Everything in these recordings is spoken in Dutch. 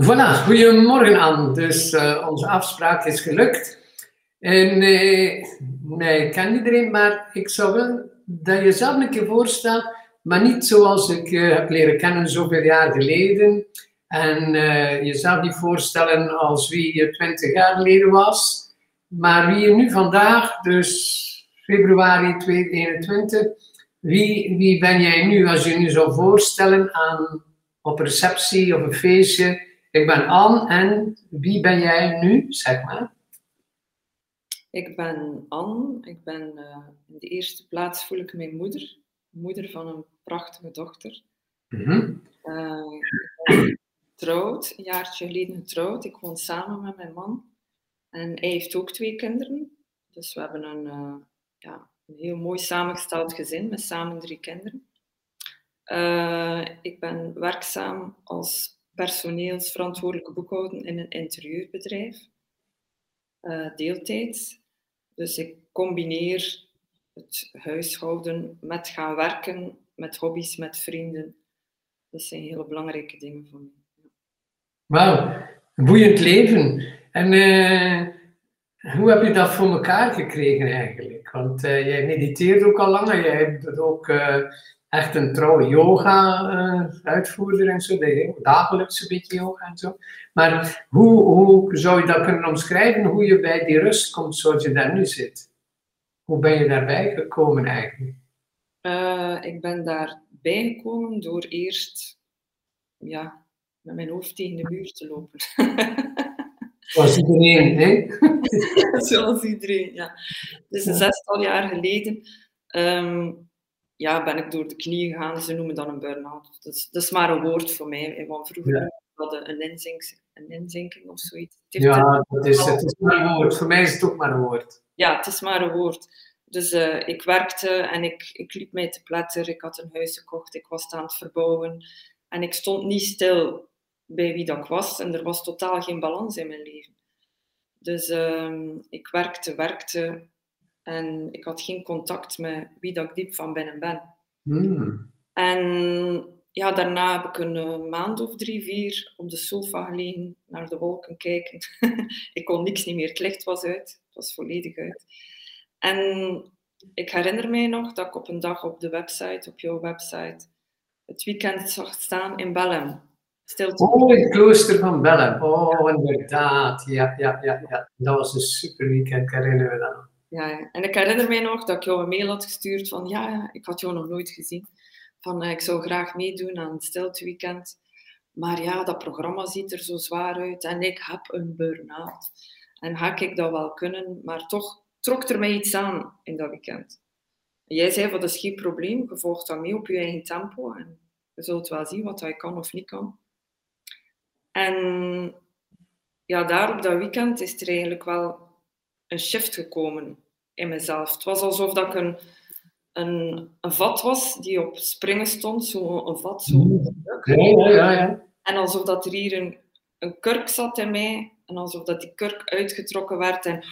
Voilà, goedemorgen Anne. Dus uh, onze afspraak is gelukt. En uh, nee, ik ken iedereen, maar ik zou willen dat je jezelf een keer voorstelt, maar niet zoals ik je heb leren kennen zoveel jaar geleden. En uh, jezelf niet voorstellen als wie je twintig jaar geleden was, maar wie je nu vandaag, dus februari 2021, wie, wie ben jij nu als je nu zou voorstellen aan, op receptie of een feestje? Ik ben Anne en wie ben jij nu, zeg maar? Ik ben Anne. Ik ben uh, in de eerste plaats voel ik mijn moeder. Moeder van een prachtige dochter. Mm -hmm. uh, getrouwd, een jaartje geleden getrouwd. Ik woon samen met mijn man. En hij heeft ook twee kinderen. Dus we hebben een, uh, ja, een heel mooi samengesteld gezin met samen drie kinderen. ik ben werkzaam als personeelsverantwoordelijke boekhouden in een interieurbedrijf, uh, deeltijds. Dus ik combineer het huishouden met gaan werken, met hobby's, met vrienden. Dat zijn hele belangrijke dingen voor mij. Wauw, een boeiend leven. En uh, hoe heb je dat voor elkaar gekregen eigenlijk? Want uh, jij mediteert ook al langer, jij hebt ook echt een trouwe yoga-uitvoerder eh, en zo. Dagelijks een beetje yoga en zo. Maar hoe, hoe zou je dat kunnen omschrijven, hoe je bij die rust komt zoals je daar nu zit? Hoe ben je daarbij gekomen eigenlijk? Uh, ik ben daarbij gekomen door eerst ja, met mijn hoofd tegen de muur te lopen. Zoals iedereen, hè? Zoals iedereen, ja. Dus een zestal jaar geleden um, ja, ben ik door de knieën gegaan. Ze noemen dat een burn-out. Dat is, dat is maar een woord voor mij. Want vroeger ja. hadden een, inzink, een inzinking of zoiets. ja, dat is, het is maar een woord. Voor mij is het ook maar een woord. Ja, het is maar een woord. Dus uh, ik werkte en ik, ik liep mij te pletter. Ik had een huis gekocht. Ik was aan het verbouwen. En ik stond niet stil bij wie dat ik was. En er was totaal geen balans in mijn leven. Dus uh, ik werkte, werkte. En ik had geen contact met wie dat ik diep van binnen ben. Hmm. En ja, daarna heb ik een eh, maand of drie, vier op de sofa gelegen, naar de wolken kijken. ik kon niks niet meer, het licht was uit, het was volledig uit. En ik herinner mij nog dat ik op een dag op de website, op jouw website, het weekend zag staan in Bellem. Stilte. Oh, het klooster van Bellem. Oh, inderdaad. Ja, ja, ja, ja. Dat was een super weekend, ik herinner me dat ja, en ik herinner mij nog dat ik jou een mail had gestuurd van ja, ik had jou nog nooit gezien. Van uh, ik zou graag meedoen aan het stilte weekend. Maar ja, dat programma ziet er zo zwaar uit en ik heb een burn-out. En ga ik dat wel kunnen, maar toch trok er mij iets aan in dat weekend. En jij zei dat is geen probleem, je volgt dat mee op je eigen tempo en je zult wel zien wat hij kan of niet kan. En ja, daar op dat weekend is er eigenlijk wel een shift gekomen in mezelf. Het was alsof dat ik een, een, een vat was die op springen stond, zo een vat, zo. Ja, ja, ja. En alsof dat er hier een, een kurk zat in mij, en alsof dat die kurk uitgetrokken werd en...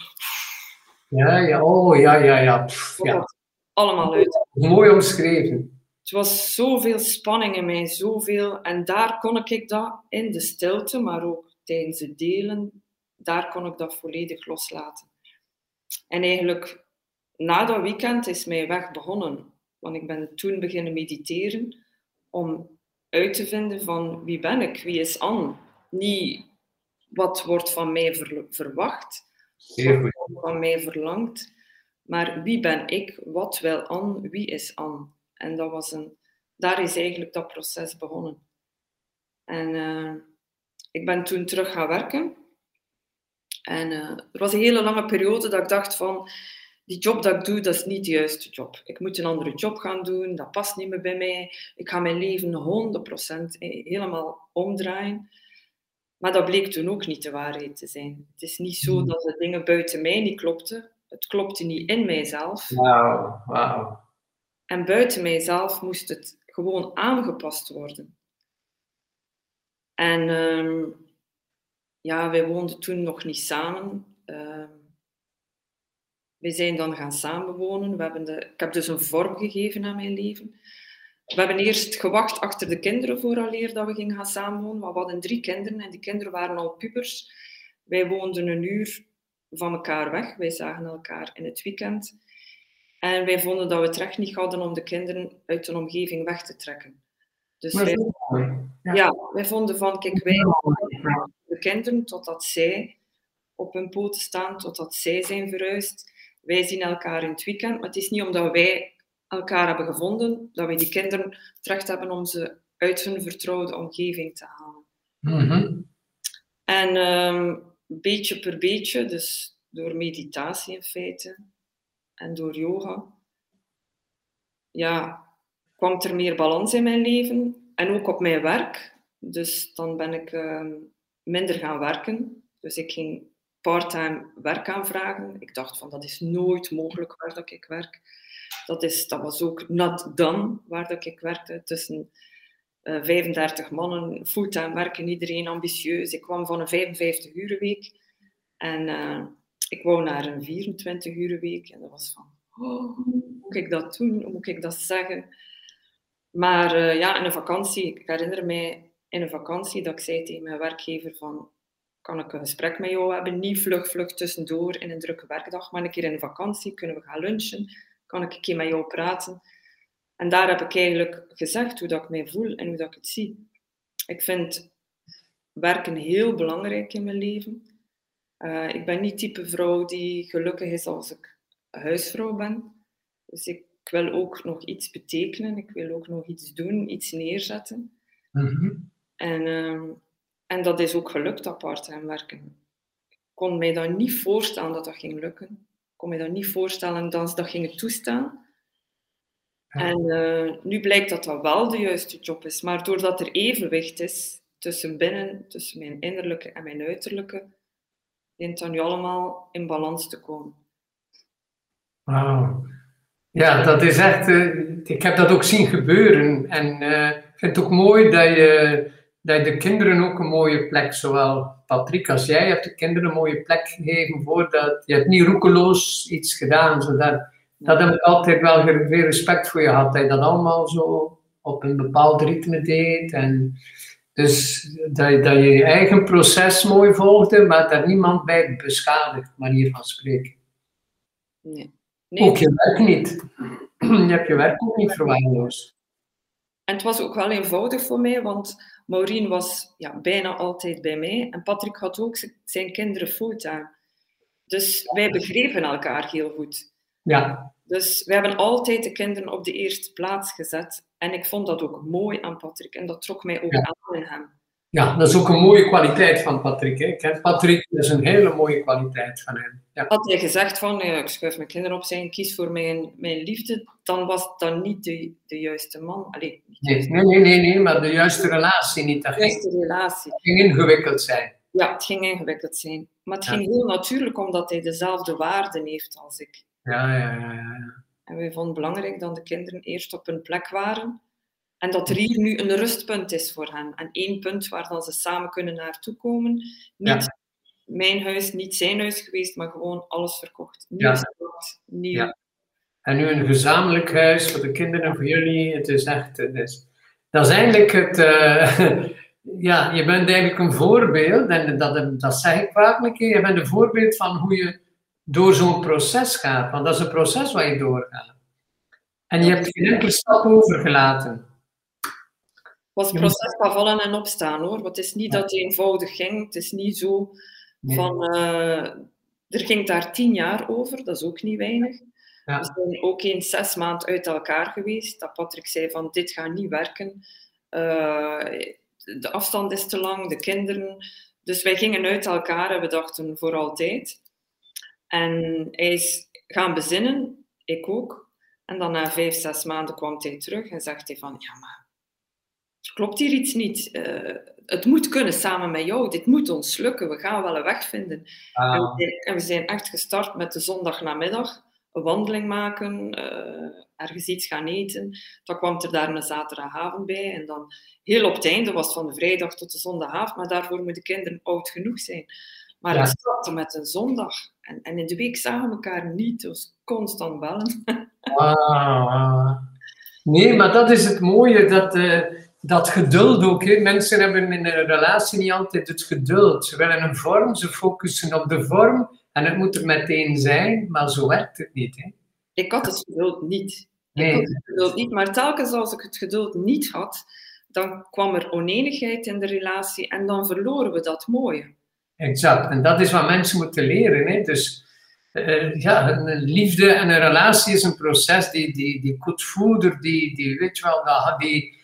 Ja, ja, oh, ja, ja, ja. ja. Allemaal uit. Mooi omschreven. Het was zoveel spanning in mij, zoveel. En daar kon ik dat in de stilte, maar ook tijdens het delen, daar kon ik dat volledig loslaten. En eigenlijk na dat weekend is mijn weg begonnen. Want ik ben toen beginnen mediteren om uit te vinden van wie ben ik, wie is Anne. Niet wat wordt van mij verwacht, wat wordt van mij verlangd, maar wie ben ik, wat wil Anne, wie is Anne. En dat was een, daar is eigenlijk dat proces begonnen. En uh, ik ben toen terug gaan werken en uh, er was een hele lange periode dat ik dacht van, die job dat ik doe, dat is niet de juiste job. Ik moet een andere job gaan doen, dat past niet meer bij mij. Ik ga mijn leven 100% helemaal omdraaien. Maar dat bleek toen ook niet de waarheid te zijn. Het is niet zo hmm. dat de dingen buiten mij niet klopten. Het klopte niet in mijzelf. Wauw, wauw. En buiten mijzelf moest het gewoon aangepast worden. En um, ja, wij woonden toen nog niet samen. Uh, wij zijn dan gaan samenwonen. We hebben de, ik heb dus een vorm gegeven aan mijn leven. we hebben eerst gewacht achter de kinderen vooraleer dat we gingen gaan samenwonen. We hadden drie kinderen en die kinderen waren al pubers. Wij woonden een uur van elkaar weg. Wij zagen elkaar in het weekend. En wij vonden dat we het recht niet hadden om de kinderen uit de omgeving weg te trekken. Dus wij, ja. ja. wij vonden van, kijk, wij de kinderen totdat zij op hun poten staan, totdat zij zijn verhuisd. Wij zien elkaar in het weekend, maar het is niet omdat wij elkaar hebben gevonden, dat wij die kinderen het recht hebben om ze uit hun vertrouwde omgeving te halen. Mhm. En um, beetje per beetje, dus door meditatie in feite en door yoga, ja, kwam er meer balans in mijn leven en ook op mijn werk. Dus dan ben ik uh, minder gaan werken. Dus ik ging parttime werk aanvragen. Ik dacht van dat is nooit mogelijk waar dat ik werk. Dat, is, dat was ook not done waar dat ik werkte. Tussen uh, eh, 35 mannen, fulltime werken, iedereen ambitieus. Ik kwam van een 55 uur week en uh, ik wou naar een 24 uur week. En dat was van, oh, hoe moet ik dat doen? Hoe moet ik dat zeggen? Maar uh, ja, in een vakantie, ik herinner mij in een vakantie dat ik zei tegen mijn werkgever van, kan ik een gesprek met jou hebben? Niet vlug, vlug tussendoor in een drukke werkdag, maar een keer in vakantie kunnen we gaan lunchen. Kan ik een keer met jou praten? En daar heb ik eigenlijk gezegd hoe dat ik mij voel en hoe dat ik het zie. Ik vind werken heel belangrijk in mijn leven. Uh, ik ben niet type vrouw die gelukkig is als ik huisvrouw ben. Dus ik wil ook nog iets betekenen. Ik wil ook nog iets doen, iets neerzetten. Mm en, uh, en dat is ook gelukt, dat part-time werken. Ik kon mij dan niet voorstellen dat dat ging lukken. Ik kon mij dat niet voorstellen dat ze dat gingen toestaan. En uh, nu blijkt dat dat wel de juiste job is. Maar doordat er evenwicht is tussen binnen, tussen mijn innerlijke en mijn uiterlijke, dient dat nu allemaal in balans te komen. Wauw. Ja, dat is echt. Uh, ik heb dat ook zien gebeuren. En uh, ik vind het ook mooi dat je, dat je de kinderen ook een mooie plek, zowel Patrick als jij, hebt de kinderen een mooie plek gegeven voordat je hebt niet roekeloos iets gedaan. Zodat, dat heb ik altijd wel veel respect voor je gehad, dat je dat allemaal zo op een bepaald ritme deed. En dus dat, je, dat je je eigen proces mooi volgde, maar daar niemand bij beschadigd, manier van spreken. Nee. nee. Ook je werk niet. Je hebt je werk ook niet verwaarloosd. En het was ook wel eenvoudig voor mij, want Maureen was ja, bijna altijd bij mij en Patrick had ook zijn kinderen fulltime. Dus wij begrepen elkaar heel goed. Ja. Dus we hebben altijd de kinderen op de eerste plaats gezet. En ik vond dat ook mooi aan Patrick. En dat trok mij ook aan in hem. Ja, dat is ook een mooie kwaliteit van Patrick. Hè? Ik ken Patrick, dat is een hele mooie kwaliteit van hem. Ja. Had hij gezegd van, ja, ik schuif mijn kinderen opzij kies voor mijn, mijn liefde, dan was dat niet de, de juiste man. Allee, nee, nee, nee, nee, nee, maar de juiste relatie niet. De juiste relatie. Het ging ingewikkeld zijn. Ja, het ging ingewikkeld zijn. Maar het ging heel natuurlijk omdat hij dezelfde waarden heeft als ik. Ja, ja, ja. ja. En wij vonden het belangrijk dat de kinderen eerst op hun plek waren. En dat er hier nu een rustpunt is voor hen. En één punt waar dan ze samen kunnen naartoe komen. Niet mijn huis, niet zijn huis geweest, maar gewoon alles verkocht. Nieuw ja. nieuw. Ja. En nu een gezamenlijk huis voor de kinderen en voor jullie. Het is echt... Het is, dat is eigenlijk het... Uh, ja, je bent eigenlijk een voorbeeld. En dat, dat zeg ik vaak een keer. Je bent een voorbeeld van hoe je door zo'n proces gaat. Want dat is een proces waar je doorgaat. En je hebt geen enkele stap overgelaten. Het was een proces van vallen en opstaan hoor. Want het is niet dat het eenvoudig ging. Het is niet zo van. Uh, er ging daar tien jaar over, dat is ook niet weinig. Ja. We zijn ook eens zes maanden uit elkaar geweest. Dat Patrick zei van dit gaat niet werken. Uh, de afstand is te lang, de kinderen. Dus wij gingen uit elkaar en we dachten voor altijd. En hij is gaan bezinnen, ik ook. En dan na vijf, zes maanden kwam hij terug en zegt hij van, ja maar, klopt hier iets niet? Uh, het moet kunnen samen met jou, dit moet ons lukken, we gaan wel een weg vinden. Ah. En, we zijn, en, we zijn, echt gestart met de zondagnamiddag, een wandeling maken, uh, ergens iets gaan eten. Dan kwam er daar een zaterdagavond bij en dan heel op het einde was het van de vrijdag tot de zondagavond, maar daarvoor moeten de kinderen oud genoeg zijn. Maar ja. het startte met een zondag. En, en, in de week zagen we elkaar niet, dus constant bellen. Nee, maar dat is het mooie, dat, uh, dat geduld ook. Hè. Mensen hebben in een relatie niet altijd het geduld. Ze willen een vorm, ze focussen op de vorm en het moet er meteen zijn, maar zo werkt het niet. Hè. Ik had het geduld niet. Nee. Ik had het geduld niet, maar telkens als ik het geduld niet had, dan kwam er oneenigheid in de relatie en dan verloren we dat mooie. Exact, en dat is wat mensen moeten leren. Hè. Dus uh, ja, een liefde en een relatie is een proces die, die, die die, die, weet je wel, dat, die,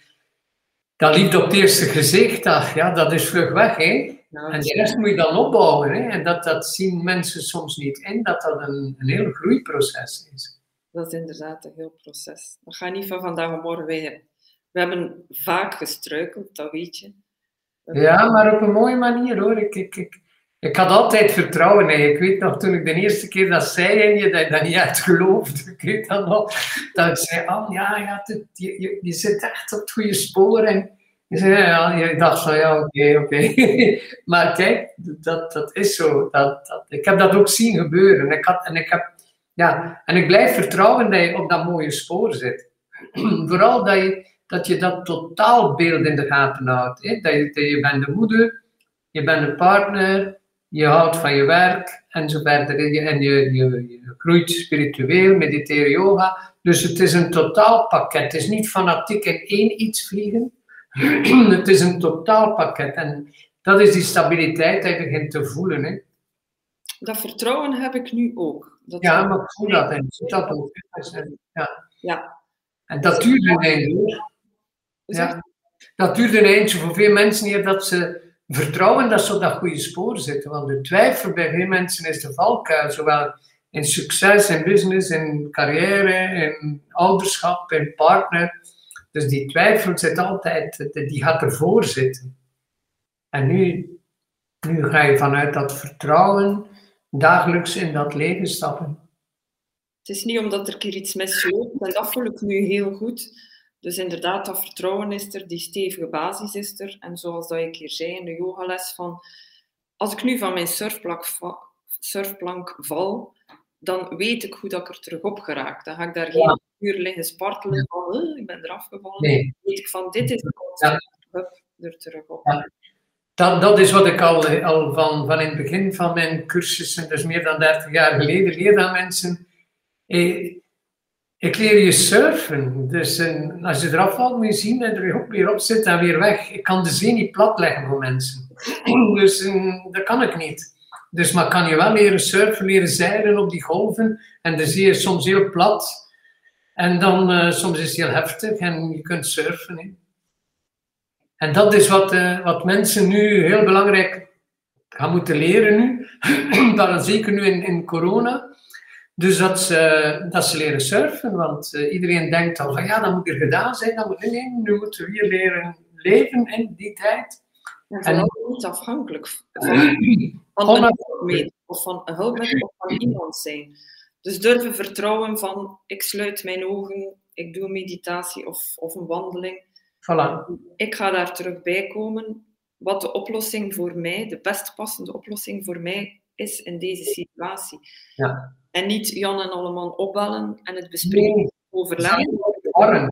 dat liefde op het eerste gezicht, dat, ja, dat is vlug weg. Hè. en de rest moet je dan opbouwen. Hè. En dat, dat zien mensen soms niet in, dat dat een, een heel groeiproces is. Dat is inderdaad een heel proces. Dat gaat niet van vandaag op morgen weer. We hebben vaak gestruikeld, dat weet je. Ja, maar op een mooie manier hoor. Ik, ik, ik, ik had altijd vertrouwen in. Ik weet nog, toen ik de eerste keer dat zei in je, dat je dat niet uit geloofde. Ik weet dat nog. Dat ik zei, oh ja, ja je, zit echt op het goede spoor. En je zei, ja, je dacht van, ja, oké, oké. maar kijk, dat, dat is zo. Dat, dat, ik heb dat ook zien gebeuren. Ik had, en, ik heb, ja, en ik blijf vertrouwen dat je op dat mooie spoor zit. Vooral dat je dat je dat totaalbeeld in de gaten houdt. Hè? Dat, je, dat je bent de moeder, je bent een partner, je houdt van je werk en zo verder. En je, je, je groeit spiritueel, mediteer yoga. Dus het is een totaalpakket. Het is niet fanatiek in één iets vliegen. het is een totaalpakket. En dat is die stabiliteit die je begint te voelen. Hè? Dat vertrouwen heb ik nu ook. Dat ja, maar ik voel dat en dat ook. Ja. ja. En dat duurt een einde. Ja. Dat duurt een eindje voor veel mensen hier dat ze vertrouwen dat ze op dat goede spoor zitten. Want de twijfel bij veel mensen is de valkuil, zowel in succes, in business, in carrière, in ouderschap, in partner. Dus die twijfel zit altijd, die gaat ervoor zitten. En nu, nu ga je vanuit dat vertrouwen dagelijks in dat leven stappen. Het is niet omdat er hier iets misloopt, en dat voel ik nu heel goed dus inderdaad, dat vertrouwen is er, die stevige basis is er. En zoals dat ik hier zei in de yogales, van als ik nu van mijn surfplank, surfplank val, dan weet ik hoe dat ik er terug op geraak. Dan ga ik daar geen uur liggen spartelen van, ik ben eraf gevallen. Nee. weet ik van, dit is de ja. er terug op. Ja. Dat, dat is wat ik al, al van, van in het begin van mijn cursussen, dus meer dan 30 jaar geleden, leer aan mensen. Eh, ik leer je surfen. Dus en als je eraf valt, moet je zien dat er ook weer op zit en weer weg. Ik kan de zee niet plat leggen voor mensen. Dus en, dat kan ik niet. Dus maar kan je wel leren surfen, leren zeilen op die golven. En de zee is soms heel plat. En dan uh, soms is het heel heftig en je kunt surfen. En dat is wat, uh, wat mensen nu heel belangrijk gaan moeten leren nu. dat zeker nu in, in corona dus dat ze, dat ze leren surfen, want uh, iedereen denkt al van ja, dat moet er gedaan zijn. Dat moet, nee, nu moeten we weer leren leven in die tijd. En ook niet afhankelijk van, van een hulpmiddel of van een hulpmiddel of van iemand zijn. Dus durven vertrouwen van ik sluit mijn ogen, ik doe een meditatie of, of een wandeling. Voilà. Ik ga daar terug bij komen. Wat de oplossing voor mij, de best passende oplossing voor mij is in deze situatie. Ja. En niet Jan en Alleman opbellen en het bespreken nee, overleggen.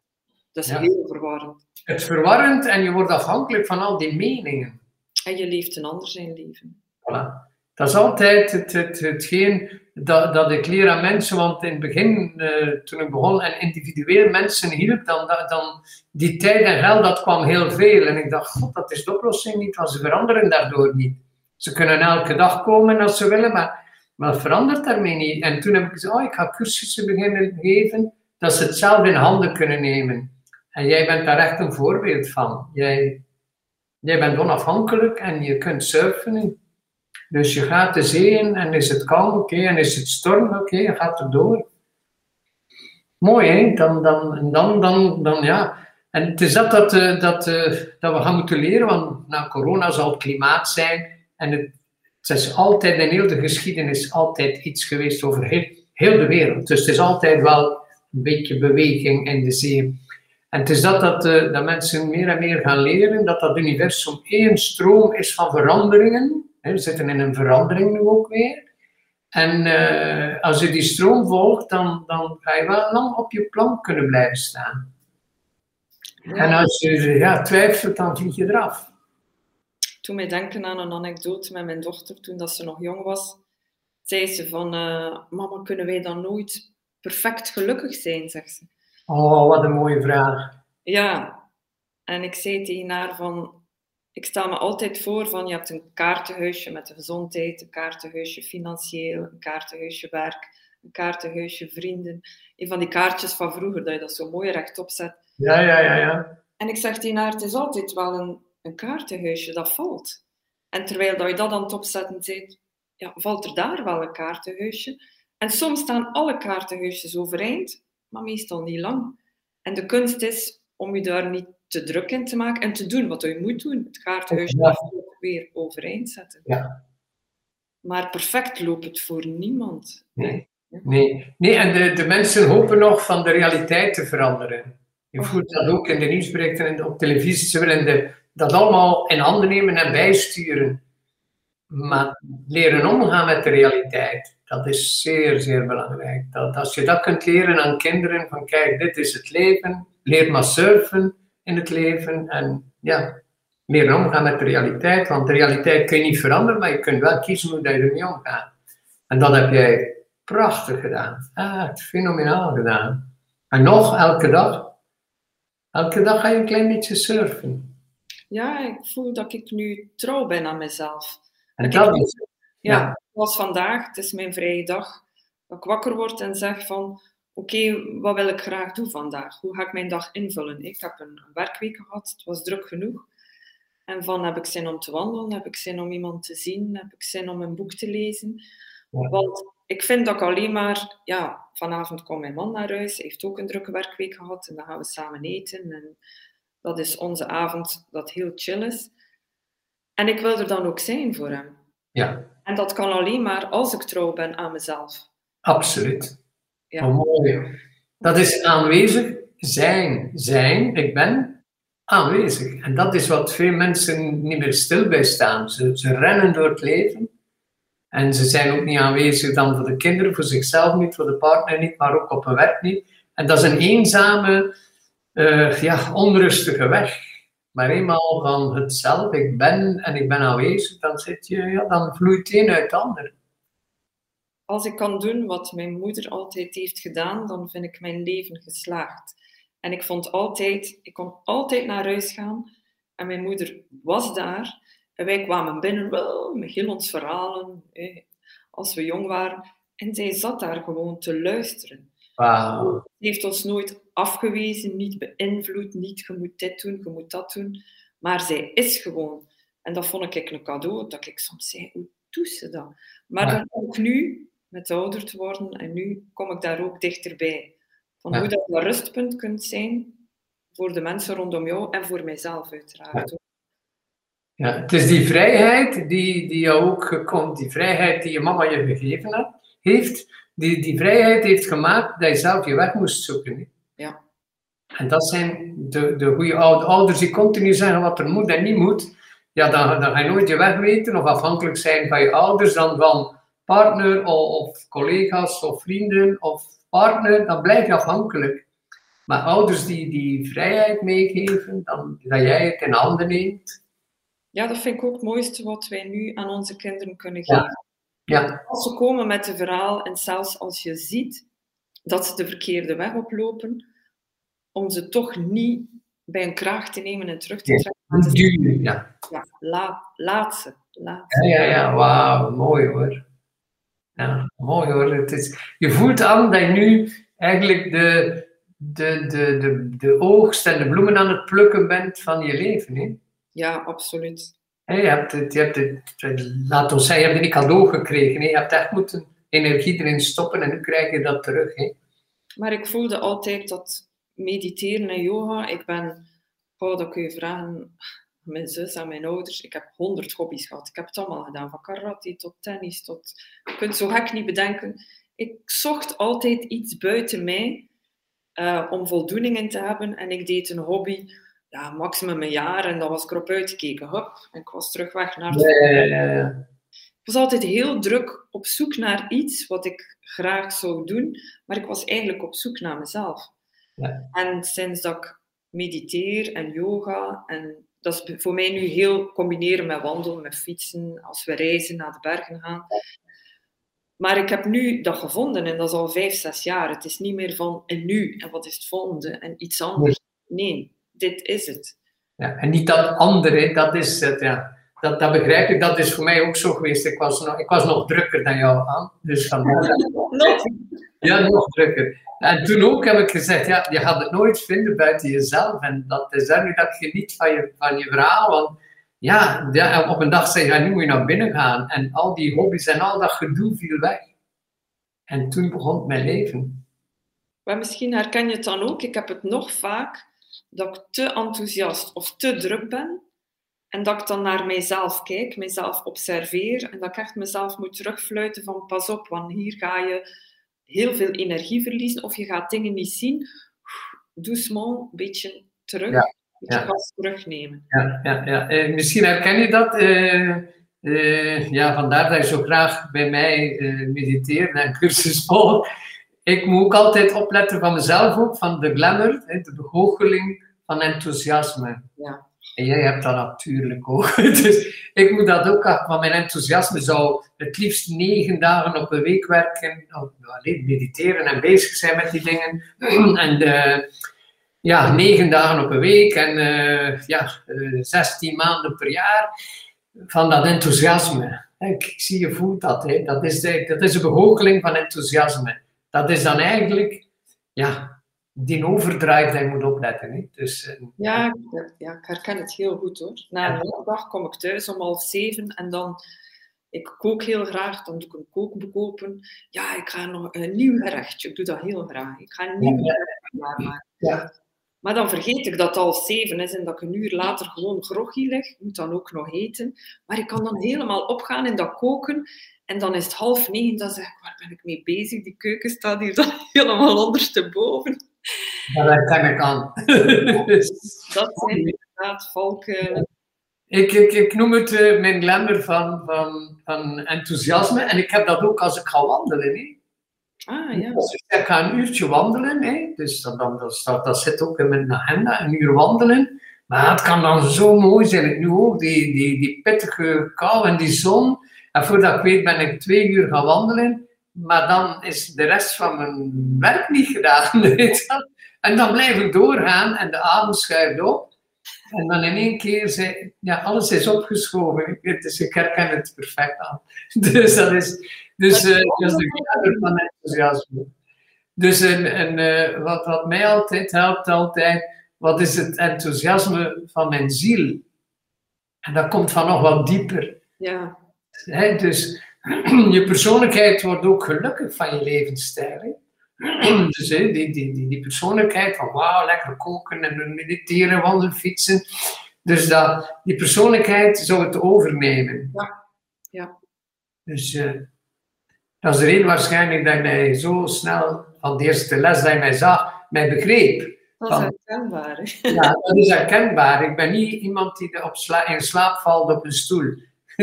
Dat is heel verwarrend. Het is verwarrend en je wordt afhankelijk van al die meningen. En je leeft een ander zijn leven. Voilà. Dat is altijd het, het, hetgeen dat, dat ik leer aan mensen, want in het begin, uh, toen ik begon en individueel mensen hielp, dan, dan die tijd en geld, dat kwam heel veel. En ik dacht, god, dat is de oplossing niet, want ze veranderen daardoor niet. Ze kunnen elke dag komen als ze willen, maar maar verandert daarmee niet. En toen heb ik gezegd, oh, ik ga cursussen beginnen geven, dat ze het zelf in handen kunnen nemen. En jij bent daar echt een voorbeeld van. Jij, jij bent onafhankelijk en je kunt surfen. Dus je gaat de zee in en is het koud, oké, en is het storm, oké, je gaat er door. Mooi, hè? Dan, dan, dan, dan, dan, ja. En het is dat dat, uh, dat, uh, dat we gaan moeten leren, want na corona zal het klimaat zijn en het het is altijd in heel de geschiedenis altijd iets geweest over heel, heel de wereld. Dus het is altijd wel een beetje beweging in de zee. En het is dat, dat, uh, dat mensen meer en meer gaan leren dat dat universum één stroom is van veranderingen. we zitten in een verandering nu ook weer. En uh, als je die stroom volgt, dan, dan ga je wel lang op je plank kunnen blijven staan. En als je ja, twijfelt, dan vlieg je eraf. Toen mij denken aan een anekdote met mijn dochter, toen dat ze nog jong was, zei ze van, uh, mama, kunnen wij dan nooit perfect gelukkig zijn, zegt ze. Oh, wat een mooie vraag. Ja, en ik zei tegen haar van, ik stel me altijd voor van, je hebt een kaartenhuisje met de gezondheid, een kaartenhuisje financieel, een kaartenhuisje werk, een kaartenhuisje vrienden. Een van die kaartjes van vroeger, dat je dat zo mooi rechtop zet. Ja, ja, ja, ja. En ik zeg tegen haar, het is altijd wel een, een kaartenhuisje dat valt. En terwijl dat je dat aan het opzetten zit, ja, valt er daar wel een kaartenhuisje. En soms staan alle kaartenhuisjes overeind, maar meestal niet lang. En de kunst is om je daar niet te druk in te maken en te doen wat je moet doen. Het kaartenhuisje ja. weer overeind zetten. Ja. Maar perfect loopt het voor niemand. Nee. Nee, nee en de, de mensen hopen nog van de realiteit te veranderen. Je oh. voelt dat ook in de nieuwsberichten en op televisie. Ze willen de, dat allemaal in handen nemen en bijsturen. Maar leren omgaan met de realiteit, dat is zeer, zeer belangrijk. Dat als je dat kunt leren aan kinderen, van kijk, dit is het leven, leer maar surfen in het leven en ja, leren omgaan met de realiteit. Want de realiteit kun je niet veranderen, maar je kunt wel kiezen hoe je ermee omgaat. En dat heb jij prachtig gedaan. Ah, fenomenaal gedaan. En nog, elke dag, elke dag ga je een klein beetje surfen. Ja, ik voel dat ik nu trouw ben aan mezelf. En dat is Ja, ja. zoals vandaag, het is mijn vrije dag, dat ik wakker word en zeg van, oké, wat wil ik graag doen vandaag? Hoe ga ik mijn dag invullen? Ik heb een werkweek gehad, het was druk genoeg. En van heb ik zin om te wandelen, heb ik zin om iemand te zien, heb ik zin om een boek te lezen. Want ik vind dat ik alleen maar, ja, vanavond komt mijn man naar huis, hij heeft ook een drukke werkweek gehad en dan gaan we samen eten. En dat is onze avond dat heel chill is. En ik wil er dan ook zijn voor hem. Ja. En dat kan alleen maar als ik trouw ben aan mezelf. Absoluut. Ja. Oh, mooi. Dat is aanwezig zijn. Zijn, ik ben aanwezig. En dat is wat veel mensen niet meer stil bij staan. Ze, ze rennen door het leven. En ze zijn ook niet aanwezig dan voor de kinderen, voor zichzelf niet, voor de partner niet, maar ook op hun werk niet. En dat is een eenzame, uh, ja, onrustige weg. Maar eenmaal van het zelf, ik ben en ik ben aanwezig, dan, zit je, ja, dan vloeit het een uit het ander. Als ik kan doen wat mijn moeder altijd heeft gedaan, dan vind ik mijn leven geslaagd. En ik vond altijd, ik kon altijd naar huis gaan en mijn moeder was daar. En wij kwamen binnen, wel, met heel ons verhalen, als we jong waren. En zij zat daar gewoon te luisteren. Wow. Ze heeft ons nooit afgewezen, niet beïnvloed, niet je moet dit doen, je moet dat doen. Maar zij is gewoon. En dat vond ik een cadeau, dat ik soms zei, hoe doet ze dat? Maar dan ook nu, met ouder te worden, en nu kom ik daar ook dichterbij. Van hoe dat een rustpunt kunt zijn voor de mensen rondom jou en voor mijzelf uiteraard. Ja, het is die vrijheid die, die jou ook komt, die vrijheid die je mama je gegeven heeft, die, die vrijheid heeft gemaakt dat je zelf je weg moest zoeken. Ja. En dat zijn de, de goede ouders die continu zeggen wat er moet en niet moet. Ja, dan, dan ga je nooit je weg weten of afhankelijk zijn van je ouders, dan van partner of, of collega's of vrienden of partner, dan blijf je afhankelijk. Maar ouders die die vrijheid meegeven, dan, dat jij het in handen neemt. Ja, dat vind ik ook het mooiste wat wij nu aan onze kinderen kunnen geven. Ja. Als ze komen met een verhaal en zelfs als je ziet dat ze de verkeerde weg oplopen, om ze toch niet bij een kraag te nemen en terug te trekken. duwen, ja. ja laat, laat ze. Laat Ja, ja, ja, wauw, mooi hoor. Ja, mooi hoor. Het is, je voelt aan dat je nu eigenlijk de, de, de, de, de oogst en de bloemen aan het plukken bent van je leven. Hè? Ja, absoluut. Je hebt het, je hebt het, laat ons zeggen, je hebt een cadeau gekregen. Hè? Je hebt echt moeten energie erin stoppen en nu krijg je dat terug. Hè? Maar ik voelde altijd dat mediteren en yoga, ik ben, oh, dat kun je vragen mijn zus en mijn ouders. Ik heb honderd hobby's gehad. Ik heb het allemaal gedaan, van karate tot tennis tot... Je kunt zo gek niet bedenken. Ik zocht altijd iets buiten mij uh, om voldoening in te hebben. En ik deed een hobby, ja, maximum een jaar. En dan was ik erop uitgekeken. Hup, en ik was terug weg naar... Ja. Ik was altijd heel druk op zoek naar iets wat ik graag zou doen. Maar ik was eigenlijk op zoek naar mezelf. Ja. En sinds dat ik mediteer en yoga. En dat is voor mij nu heel combineren met wandelen, met fietsen, als we reizen naar de bergen gaan. Maar ik heb nu dat gevonden en dat is al vijf, zes jaar. Het is niet meer van en nu en wat is het volgende en iets anders. Nee, dit is het. Ja, en niet dat andere, dat is het, ja. Dat, dat begrijp ik, dat is voor mij ook zo geweest. Ik was nog, ik was nog drukker dan jou aan. Dus vandaar. Ja, nog drukker. En toen ook heb ik gezegd, ja, je gaat het nooit vinden buiten jezelf. En dat is nu dat je niet van je, van je verhaal. Want ja, ja, op een dag zei je, nu moet je naar binnen gaan. En al die hobby's en al dat gedoe viel weg. En toen begon mijn leven. Maar misschien herken je het dan ook. Ik heb het nog vaak dat ik te enthousiast of te druk ben. En dat ik dan naar mijzelf kijk, mijzelf observeer. En dat ik echt mezelf moet terugfluiten van pas op, want hier ga je heel veel energie verliezen of je gaat dingen niet zien. Doucement, een beetje terug. Ja. Je ja. terugnemen. Ja, ja, ja. Eh, misschien herken je dat. Uh, uh, ja, vandaar dat je zo graag bij mij mediteert en cursus volgt. Ik moet ook altijd opletten van mezelf ook, van de glamour, de begoocheling van enthousiasme. Ja. En jij hebt dat natuurlijk ook. Dus ik moet dat ook, van mijn enthousiasme zou het liefst negen dagen op een week werken, of alleen mediteren en bezig zijn met die dingen. En uh, ja, negen dagen op een week en uh, ja, eh, 16 maanden per jaar van dat enthousiasme. Ik zie je voelt dat. Hè. Dat, is de, dat is een begoocheling van enthousiasme. Dat is dan eigenlijk ja, die overdrive dat je moet opletten. Hè. Dus, uh, ja, ja, ik herken het heel goed hoor. Na een dag kom ik thuis om half zeven en dan, ik kook heel graag, dan doe ik een kookboek open. Ja, ik ga nog een nieuw gerechtje, ik doe dat heel graag. Ik ga een nieuw gerechtje maken. Ja. Maar dan vergeet ik dat het al zeven is en dat ik een uur later gewoon groggy lig. Ik moet dan ook nog eten. Maar ik kan dan helemaal opgaan in dat koken. En dan is het half negen, dan zeg ik, waar ben ik mee bezig? Die keuken staat hier dan helemaal ondersteboven. Dat ken ik aan. dat zijn inderdaad valken. Ik, ik, ik noem het uh, mijn glamour van, van, van enthousiasme. En ik heb dat ook als ik ga wandelen. Hè. Ah, ja. Dus ik ga een uurtje wandelen. Hè. Dus dat, dan, dat, staat, dat zit ook in mijn agenda, een uur wandelen. Maar het kan dan zo mooi zijn. Nu ook, die, die, die pittige kou en die zon. En voordat ik weet ben ik twee uur gaan wandelen. Maar dan is de rest van mijn werk niet gedaan. En dan blijf ik doorgaan en de adem schuift op. En dan in één keer, zei, ja, alles is opgeschoven. Dus ik herken het perfect aan. Dus dat is, dus, uh, dat is de kader van enthousiasme. Dus en, en, uh, wat, wat mij altijd helpt, altijd, wat is het enthousiasme van mijn ziel? En dat komt van nog wat dieper. Ja. He, dus je persoonlijkheid wordt ook gelukkig van je levensstijl. Dus die, die, die, die persoonlijkheid van wauw, lekker koken en mediteren, wandelen, fietsen. Dus dat, die persoonlijkheid zou het overnemen. Ja. ja. Dus uh, dat is de reden waarschijnlijk dat mij zo snel van de eerste les dat je mij zag, mij begreep. Dat is herkenbaar. Ja, dat is herkenbaar. Ik ben niet iemand die op sla in slaap valt op een stoel.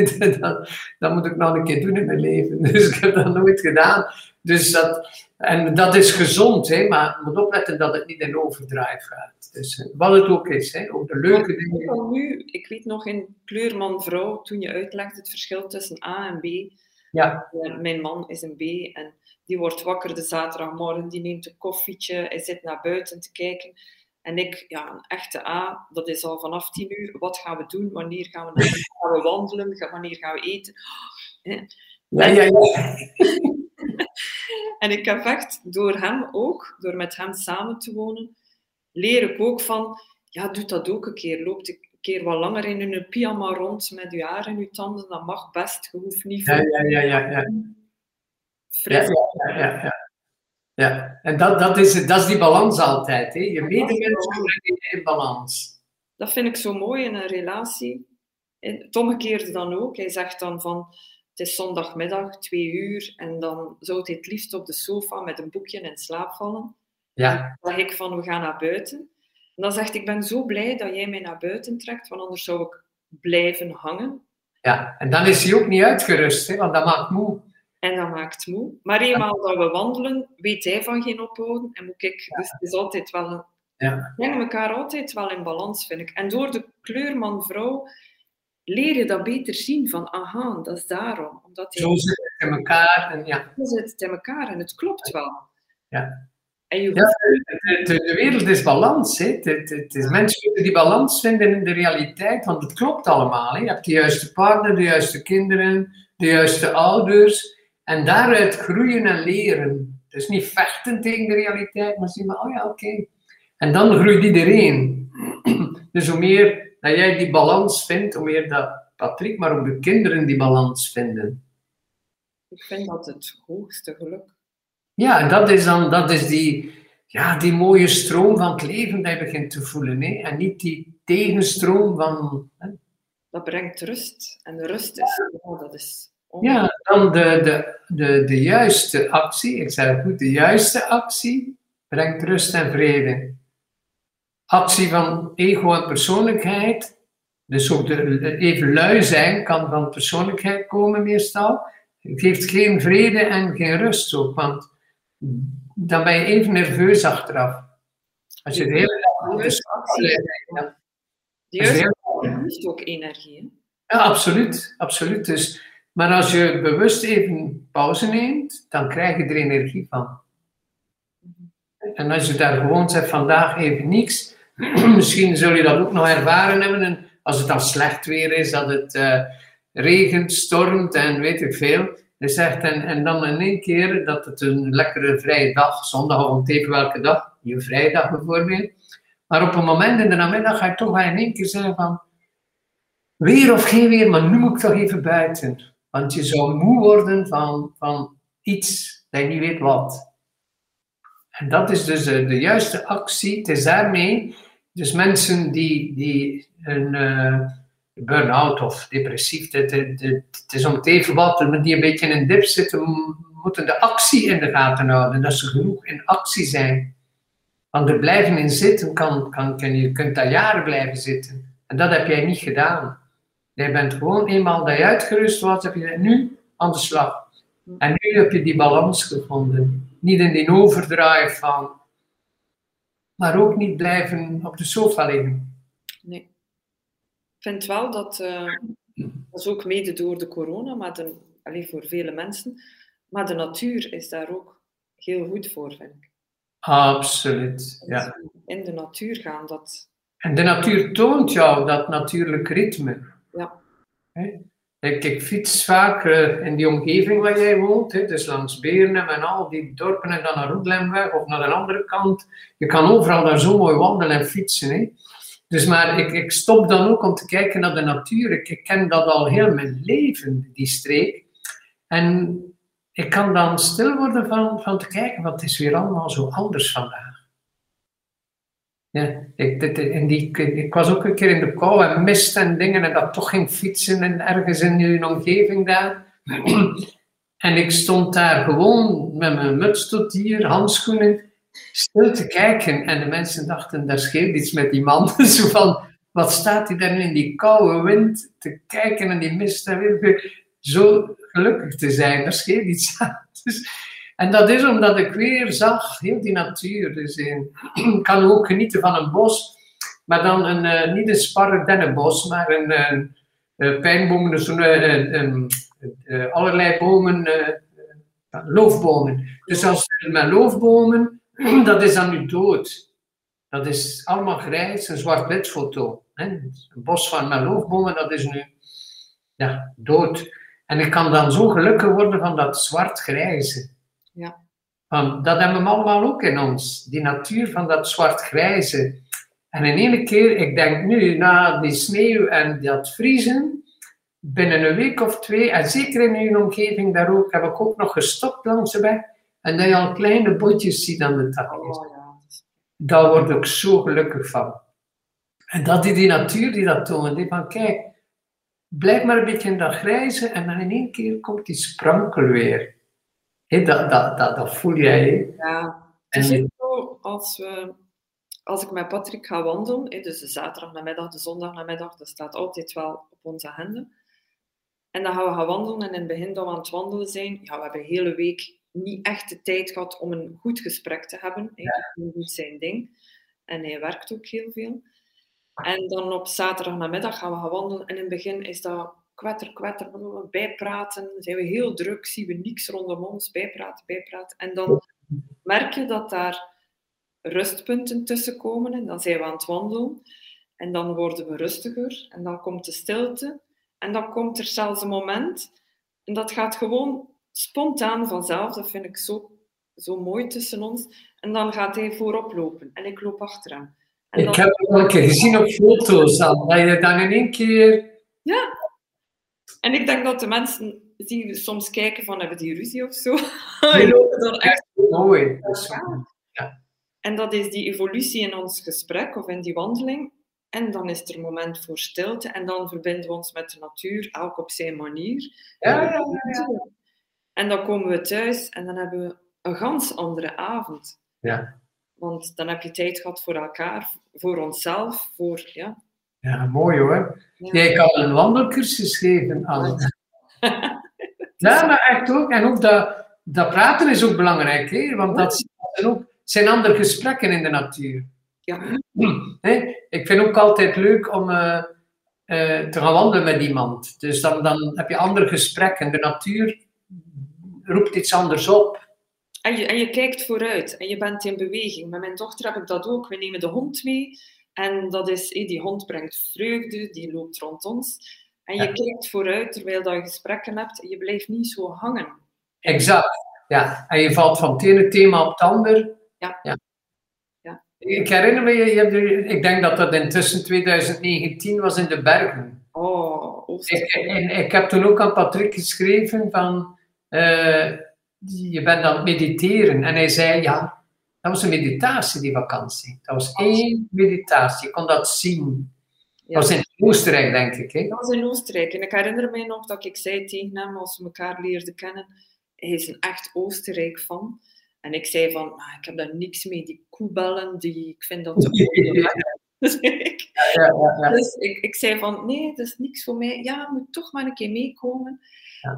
dat, dat, moet ik nog een keer doen in mijn leven. Dus ik heb dat nooit gedaan. Dus dat, en dat is gezond, hè, maar je moet opletten dat het niet in overdrive gaat. Dus, eh, wat het ook is, hè, ook de leuke dingen. Nu, ik weet nog in Kleurman-vrouw, toen je uitlegt het verschil tussen A en B. Ja. Eh, mijn man is een B en die wordt wakker de zaterdagmorgen, die neemt een koffietje, hij zit naar buiten te kijken. En ik, ja, een echte A, dat is al vanaf tien uur. Wat gaan we doen? Wanneer gaan we, gaan we wandelen? Wanneer gaan we eten? Ja, ja, ja. en ik heb echt door hem ook, door met hem samen te wonen, leer ik ook van, ja, doe dat ook een keer. Loopt een keer wat langer in een pyjama rond met je haar en je tanden. Dat mag best. Je hoeft niet Ja, ja, ja, ja. ja. Ja, ja, ja, ja. Ja, en dat, dat, is, dat is die balans altijd. Hè? Je medemensen brengen in balans. Dat vind ik zo mooi in een relatie. Het omgekeerde dan ook. Hij zegt dan van, het is zondagmiddag, twee uur, en dan zou hij het liefst op de sofa met een boekje in slaap vallen. Ja. Dan zeg ik van, we gaan naar buiten. En dan zegt ik ben zo blij dat jij mij naar buiten trekt, want anders zou ik blijven hangen. Ja, en dan is hij ook niet uitgerust, hè, want dat maakt moe. En dat maakt moe. Maar eenmaal dat we wandelen, weet hij van geen ophouden en moet ik. Dus het is altijd wel een Ja. brengen elkaar altijd wel in balans, vind ik. En door de kleur man-vrouw leer je dat beter zien van, aha, dat is daarom. Omdat je Zo zit het in elkaar. En ja. zo zit het in elkaar en het klopt wel. Ja. En je Ja, de, de, de wereld is balans. Hè. Het, het, het is, mensen moeten die balans vinden in de realiteit, want het klopt allemaal. Hè. Je hebt de juiste partner, de juiste kinderen, de juiste ouders. En daaruit groeien en leren. Dus niet vechten tegen de realiteit, maar zien we, oh ja, oké. En dan groeit iedereen. Dus hoe meer dat jij die balans vindt, hoe meer dat Patrick, maar ook de kinderen die balans vinden. Ik vind dat het hoogste geluk. Ja, en dat is dan dat is die, ja, die mooie stroom van het leven dat je begint te voelen. Hè? En niet die tegenstroom van. Hè? Dat brengt rust. En rust is, oh, dat is Ja, dan de, de, de, de juiste actie, ik zeg het goed, de juiste actie brengt rust en vrede. Actie van ego en persoonlijkheid, dus ook de, even lui zijn, kan van persoonlijkheid komen meestal. Het geeft geen vrede en geen rust ook, want dan ben je even nerveus achteraf. Als je de hele dag juiste actie. ja. De juiste actie ook energie. Hè? Ja, absoluut. absoluut. Dus, maar als je bewust even pauze neemt, dan krijg je er energie van. En als je daar gewoon zegt, vandaag even niks, misschien zul je dat ook nog ervaren hebben. En als het dan slecht weer is, dat het eh, regent, stormt en weet ik veel. Je zegt, en, en dan in één keer dat het een lekkere vrije dag, zondag of even welke dag, je vrijdag bijvoorbeeld. Maar op een moment in de namiddag ga je toch in één keer zeggen van, Weer of geen weer, maar nu moet ik toch even buiten. Want je zou moe worden van, van iets dat je niet weet wat. En dat is dus de, juiste actie. Het is daarmee, dus mensen die, die een eh, burn-out of depressief, het, is om het even wat, die een beetje in een dip zitten, moeten de actie in de gaten houden. Dat ze genoeg in actie zijn. Want er blijven in zitten, kan, kan, kan, je kunt daar jaren blijven zitten. En dat heb jij niet gedaan. Jij bent gewoon eenmaal dat je uitgerust was, heb je nu aan de slag. En nu heb je die balans gevonden. Niet in die overdrive van, maar ook niet blijven op de sofa liggen. Nee. Ik vind wel dat, eh, dat is ook mede door de corona, maar de, allee, voor vele mensen, maar de natuur is daar ook heel goed voor, vind ik. Absoluut, ja. In de natuur gaan, dat, En de natuur toont jou dat natuurlijk ritme. Ja? Ik, ik fiets vaak eh, in die omgeving waar jij woont, dus langs Beernem en al die dorpen en dan naar Roedlemweg of naar de andere kant. Je kan overal daar zo mooi wandelen en fietsen. Hè. Dus maar ik, ik stop dan ook om te kijken naar de natuur. Ik, ik ken dat al heel mijn leven, die streek. En ik kan dan stil worden van, van te kijken, wat is weer allemaal zo anders vandaag. Ja, ik, die, ik was ook een keer in de kou en mist en dingen en dat toch ging fietsen en ergens in een omgeving daar. En ik stond daar gewoon met mijn muts tot hier, handschoenen, stil te kijken. En de mensen dachten, daar scheelt iets met die man. Zo van, wat staat hij daar nu in die koude wind te kijken en die mist en weer zo gelukkig te zijn. Daar scheelt iets aan. Dus, en dat is omdat ik weer zag, heel die natuur. Dus ik kan ook genieten van een bos, maar dan een, eh, niet een sparre dennenbos, maar een eh, eh, pijnbomen, dus eh, allerlei bomen, loofbomen. Dus als met loofbomen, dat is dan nu dood. Dat is allemaal grijs, een zwart-wit foto. Hè? Een bos van met loofbomen, dat is nu ja, dood. En ik kan dan zo gelukkig worden van dat zwart-grijze. Ja. Want dat hebben we allemaal ook in ons. Die natuur van dat zwart-grijze. En in ene keer, ik denk nu, na die sneeuw en dat vriezen, binnen een week of twee, en zeker in uw omgeving daar ook, heb ik ook nog gestopt langs de weg. En dat je al kleine botjes ziet aan de takjes. oh ja, Daar word ik zo gelukkig van. En dat is die natuur die dat toont. Die van, kijk, blijf maar een beetje in dat grijze en dan in één keer komt die sprankel weer. Hé, dat, dat, dat, dat voel jij. ja. En je- zo, als, we, als ik met Patrick ga wandelen, dus de zaterdag namiddag, de zondag namiddag, dat staat altijd wel op onze agenda. En dan gaan we gaan wandelen en in het begin dat we aan het wandelen zijn, ja, we hebben de hele week niet echt de tijd gehad om een goed gesprek te hebben. Is niet zijn ding. En hij werkt ook heel veel. En dan op zaterdag namiddag gaan we gaan wandelen. En in het begin is dat kwetter, kwetter, bijpraten. Zijn we heel druk, zien we niks rondom ons, bijpraten, bijpraten. En dan merk je dat daar rustpunten tussen komen. En dan zijn we aan het wandelen. En dan worden we rustiger. En dan komt de stilte. En dan komt er zelfs een moment. En dat gaat gewoon spontaan vanzelf. Dat vind ik zo, zo mooi tussen ons. En dan gaat hij voorop lopen. En ik loop achter hem. En ik heb het al een keer gezien op foto's. Dat je dan in één keer... Ja. En ik denk dat de mensen die soms kijken van, hebben die ruzie of zo? Die lopen dan echt... Mooi. Ja. En dat is die evolutie in ons gesprek of in die wandeling. En dan is er een moment voor stilte en dan verbinden we ons met de natuur, elk op zijn manier. Ja, ja, ja. En dan komen we thuis en dan hebben we een ganz andere avond. Ja. Want dan heb je tijd gehad voor elkaar, voor onszelf, voor... Ja, ja mooi hoor. Ja. Ik had een wandelcursus gegeven aan... ja, maar echt ook. En ook dat, dat praten is ook belangrijk, hè? want dat zijn ook zijn andere gesprekken in de natuur. Ja. Ik vind ook altijd leuk om uh, uh, te gaan wandelen met iemand. Dus dan, dan heb je andere gesprekken. De natuur roept iets anders op. En je, en je kijkt vooruit en je bent in beweging. Met mijn dochter heb ik dat ook. We nemen de hond mee. En dat is, die hond brengt vreugde, die loopt rond ons. En je kijkt vooruit terwijl je gesprekken hebt en je blijft niet zo hangen. Exact, ja. En je valt van het ene thema op het ander. Ja. ja. Ik herinner me, je hebt ik denk dat dat intussen 2019 was in de bergen. Oh, ik, ik, heb toen ook aan Patrick geschreven van, uh, je bent aan het mediteren. En hij zei, ja, dat was een meditatie, die vakantie. Dat was één meditatie, je kon dat zien. Dat was in Oostenrijk, denk ik. Hè? Dat was in Oostenrijk. En ik herinner me nog dat ik zei tegen hem, als we elkaar leerden kennen, hij is een echt Oostenrijk van. En ik zei van, ah, ik heb daar niks mee, die koebellen, die, ik vind dat te dus, ik, ja, ja, ja. dus ik, ik zei van, nee, dat is niks voor mij. Ja, moet toch maar een keer meekomen.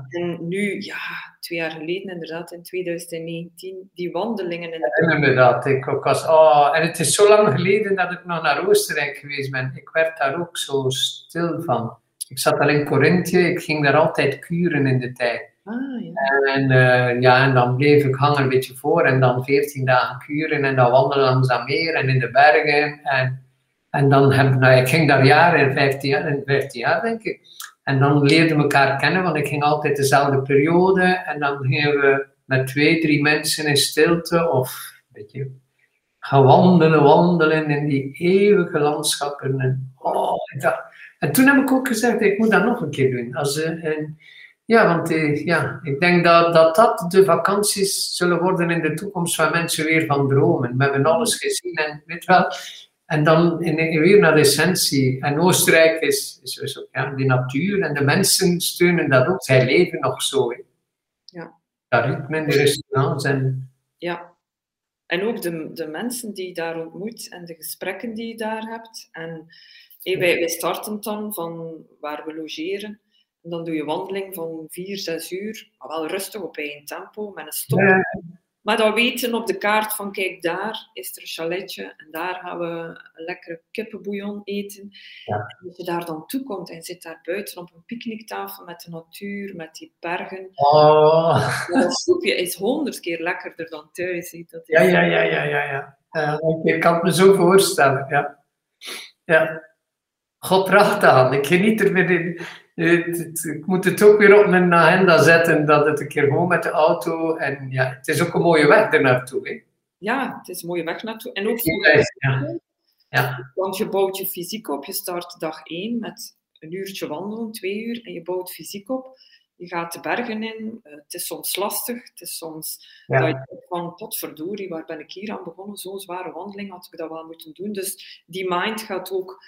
En nu, ja, twee jaar geleden inderdaad, in 2019, die wandelingen in de... Ik herinner me dat. Ik ook was, oh, en het is zo lang geleden dat ik nog naar Oostenrijk geweest ben. Ik werd daar ook zo stil van. Ik zat al in Corinthië, ik ging daar altijd kuren in de tijd. Ah, ja. En, uh, ja, en dan bleef ik hangen een beetje voor en dan 14 dagen kuren en dan wandelen langs dat meer en in de bergen. En, en dan heb nou, ik ging daar jaren, 15 jaar, 15 jaar denk ik. En dan leerden we elkaar kennen, want ik ging altijd dezelfde periode. En dan gingen we met twee, drie mensen in stilte of een beetje gaan wandelen, wandelen in die eeuwige landschappen. En, oh, en toen heb ik ook gezegd, ik moet dat nog een keer doen. Als, en, ja, want eh, ja, ik denk dat, dat dat de vakanties zullen worden in de toekomst waar mensen weer van dromen. We hebben alles gezien en weet wel. En dan in, weer naar de essentie. En Oostenrijk is, is dus ook, ja, die natuur en de mensen steunen dat ook. Zij leven nog zo. Hè. Ja. Dat ritme in de restaurants. En... Ja. En ook de, de mensen die je daar ontmoet en de gesprekken die je daar hebt. En hey, wij, wij starten dan van waar we logeren. En dan doe je wandeling van vier, zes uur, maar wel rustig op eigen tempo, met een stop. Maar dan weten op de kaart van, kijk, daar is er een chaletje en daar gaan we een lekkere kippenbouillon eten. Ja. En als je daar dan toe komt en zit daar buiten op een picknicktafel met de natuur, met die bergen. Oh. Dat soepje is honderd keer lekkerder dan thuis. Dat is... ja, ja, ja, ja, ja, ja. ik kan het me zo voorstellen, ja. Ja. God prachtig aan. Ik geniet er weer in ik moet het ook weer op mijn agenda zetten dat het een keer gewoon met de auto en ja, het is ook een mooie weg er naartoe. Hè? Ja, het is een mooie weg naartoe. En ook ja. ja. Want je bouwt je fysiek op. Je start dag 1 met een uurtje wandelen, twee uur, en je bouwt fysiek op. Je gaat de bergen in. Het is soms lastig. Het is soms ja. dat je van potverdorie, waar ben ik hier aan begonnen? Zo'n zware wandeling had ik dat wel moeten doen. Dus die mind gaat ook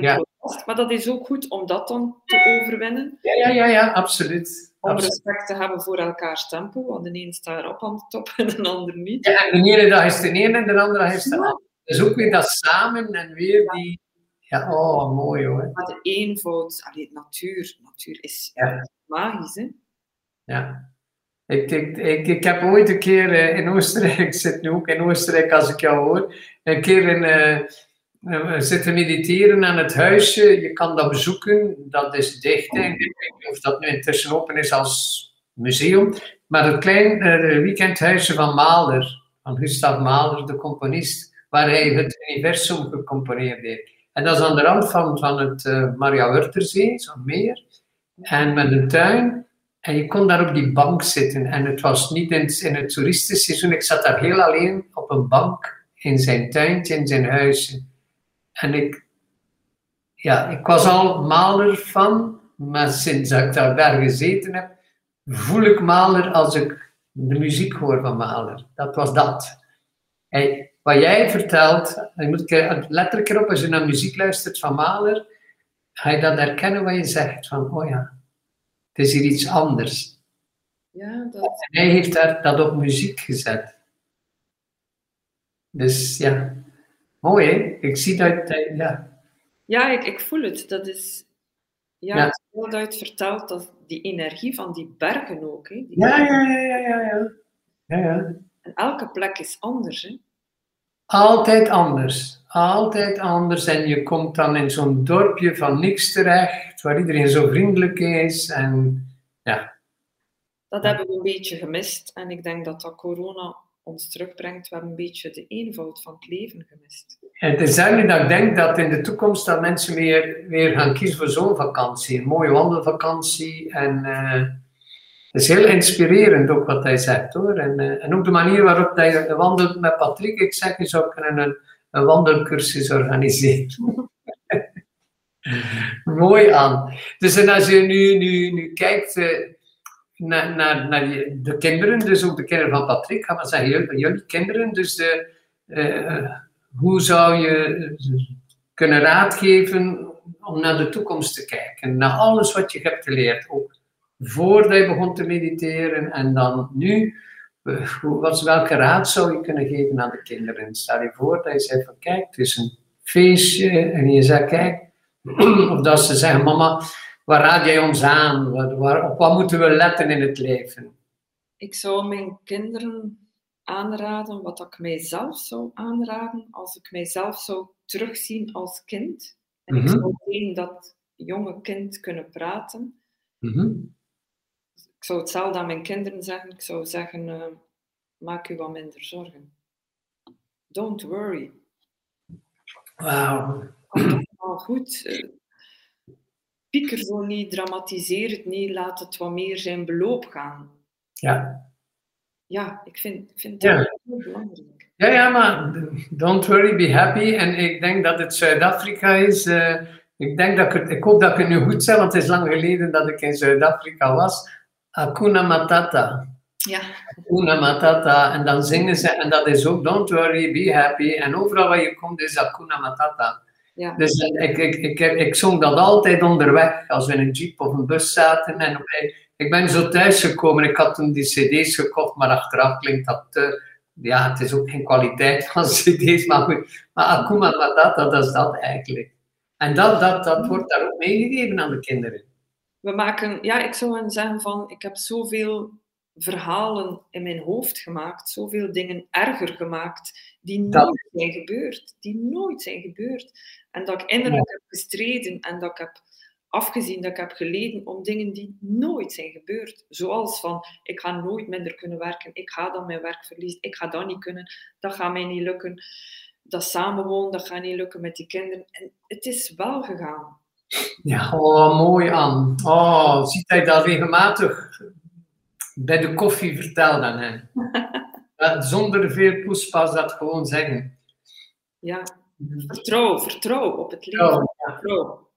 ja. Maar dat is ook goed om dat dan te overwinnen. Ja, ja, ja, ja absoluut. Om respect te hebben voor elkaars tempo, want de een staat op aan de top en de ander niet. Ja, en de ene dag is de ene en de andere dag is de andere. Dus ook weer dat samen en weer die... Ja, oh, mooi hoor. Maar de eenvoud, allee, natuur, natuur is ja. magisch, hè? Ja. Ik, ik, ik, ik heb ooit een keer eh, in Oostenrijk, ik zit nu ook in Oostenrijk als ik jou hoor, een keer in, eh, eh, zitten mediteren aan het huisje. Je kan dat bezoeken, dat is dicht. Ik weet niet of dat nu intussen open is als museum. Maar het klein weekendhuisje van Mahler, van Gustav Mahler, de componist, waar hij het universum gecomponeerd heeft. En dat is aan de rand van, van het uh, Maria Wörtherzee, zo'n meer. En met een tuin. En je kon daar op die bank zitten. En het was niet in, in het toeristenseizoen. Ik zat daar heel alleen op een bank in zijn tuintje, in zijn huisje. En ik, ja, ik was al maler van, maar sinds dat ik daar gezeten heb, voel ik maler als ik de muziek hoor van maler. Dat was dat. Hey, wat jij vertelt, je moet letterlijk erop, als je naar muziek luistert van maler, ga je dat herkennen wat je zegt. Van, oh ja, het is hier iets anders. Ja, dat... En hij heeft daar, dat op muziek gezet. Dus ja, mooi hè? Ik zie dat, ja. Ja, ik, ik voel het. Dat is, ja, ja. het uit verteld, dat die energie van die bergen ook. Hè? Ja, ja, ja, ja, ja, ja, ja, ja. En elke plek is anders, hè? Altijd anders. Altijd anders. En je komt dan in zo'n dorpje van niks terecht, waar iedereen zo vriendelijk is. En ja. Dat hebben we een beetje gemist. En ik denk dat dat corona ons terugbrengt. We een beetje de eenvoud van het leven gemist. Het is eigenlijk dat ik denk dat in de toekomst dat mensen weer, weer gaan kiezen voor zo'n vakantie. Een mooie wandelvakantie. En uh, het is heel inspirerend ook wat hij zegt hoor. En, uh, en ook de manier waarop hij wandelt met Patrick. Ik zeg, je zou kunnen een, een wandelcursus organiseren. Mooi aan. Dus en als je nu, nu, nu kijkt uh, naar, naar, de kinderen, dus ook de kinderen van Patrick, gaan we zeggen, jullie, kinderen, dus de, uh, hoe zou je kunnen raadgeven om naar de toekomst te kijken, naar alles wat je hebt geleerd, ook voordat je begon te mediteren en dan nu. Wat, welke raad zou je kunnen geven aan de kinderen? Stel je voor dat je zegt van kijk, het is een feestje en je zegt kijk, of dat ze zeggen mama, waar raad jij ons aan? Waar, op wat moeten we letten in het leven? Ik zou mijn kinderen aanraden wat ik mijzelf zou aanraden als ik mijzelf zou terugzien als kind. En ik mhm. zou tegen dat jonge kind kunnen praten. Mhm. Ik zou hetzelfde aan mijn kinderen zeggen. Ik zou zeggen, uh, maak u wat minder zorgen. Don't worry. Wauw. Komt wel goed. Pieker zo niet, dramatiseer het niet, laat het wat meer zijn beloop gaan. Ja ja, ik vind, vind dat heel belangrijk. Ja, ja, maar don't worry, be happy. En ik denk dat het Zuid-Afrika is. Uh, ik, denk dat ik, hoop dat ik het nu goed zeg, want het is lang geleden dat ik in Zuid-Afrika was. Hakuna Matata. Ja. Hakuna Matata. En dan zingen ze, en dat is ook don't worry, be happy. En overal waar je komt is Hakuna Matata. Ja. Dus ik, ik, ik, ik, zong dat altijd onderweg, als we in een jeep of een bus zaten. En ik ben zo thuisgekomen, ik had toen die cd's gekocht, maar achteraf klinkt dat te... Ja, het is ook geen kwaliteit van cd's, maar goed. Maar Akuma Matata, dat is dat eigenlijk. En dat, dat, dat wordt daar ook meegegeven aan de kinderen. We maken, ja, ik zou zeggen van, ik heb zoveel verhalen in mijn hoofd gemaakt, zoveel dingen erger gemaakt, die nooit zijn gebeurd. Die nooit zijn gebeurd. En dat ik innerlijk heb gestreden en dat ik heb afgezien dat ik heb geleden om dingen die nooit zijn gebeurd. Zoals van, ik ga nooit minder kunnen werken, ik ga dan mijn werk verliezen, ik ga dat niet kunnen, dat gaat mij niet lukken. Dat samenwonen, dat gaat niet lukken met die kinderen. En het is wel gegaan. Ja, oh, mooi aan. Oh, ziet hij dat regelmatig bij de koffie vertellen aan hem. Zonder veel poespas dat gewoon zeggen. Ja, vertrouw, vertrouw op het leven. Vertrouw.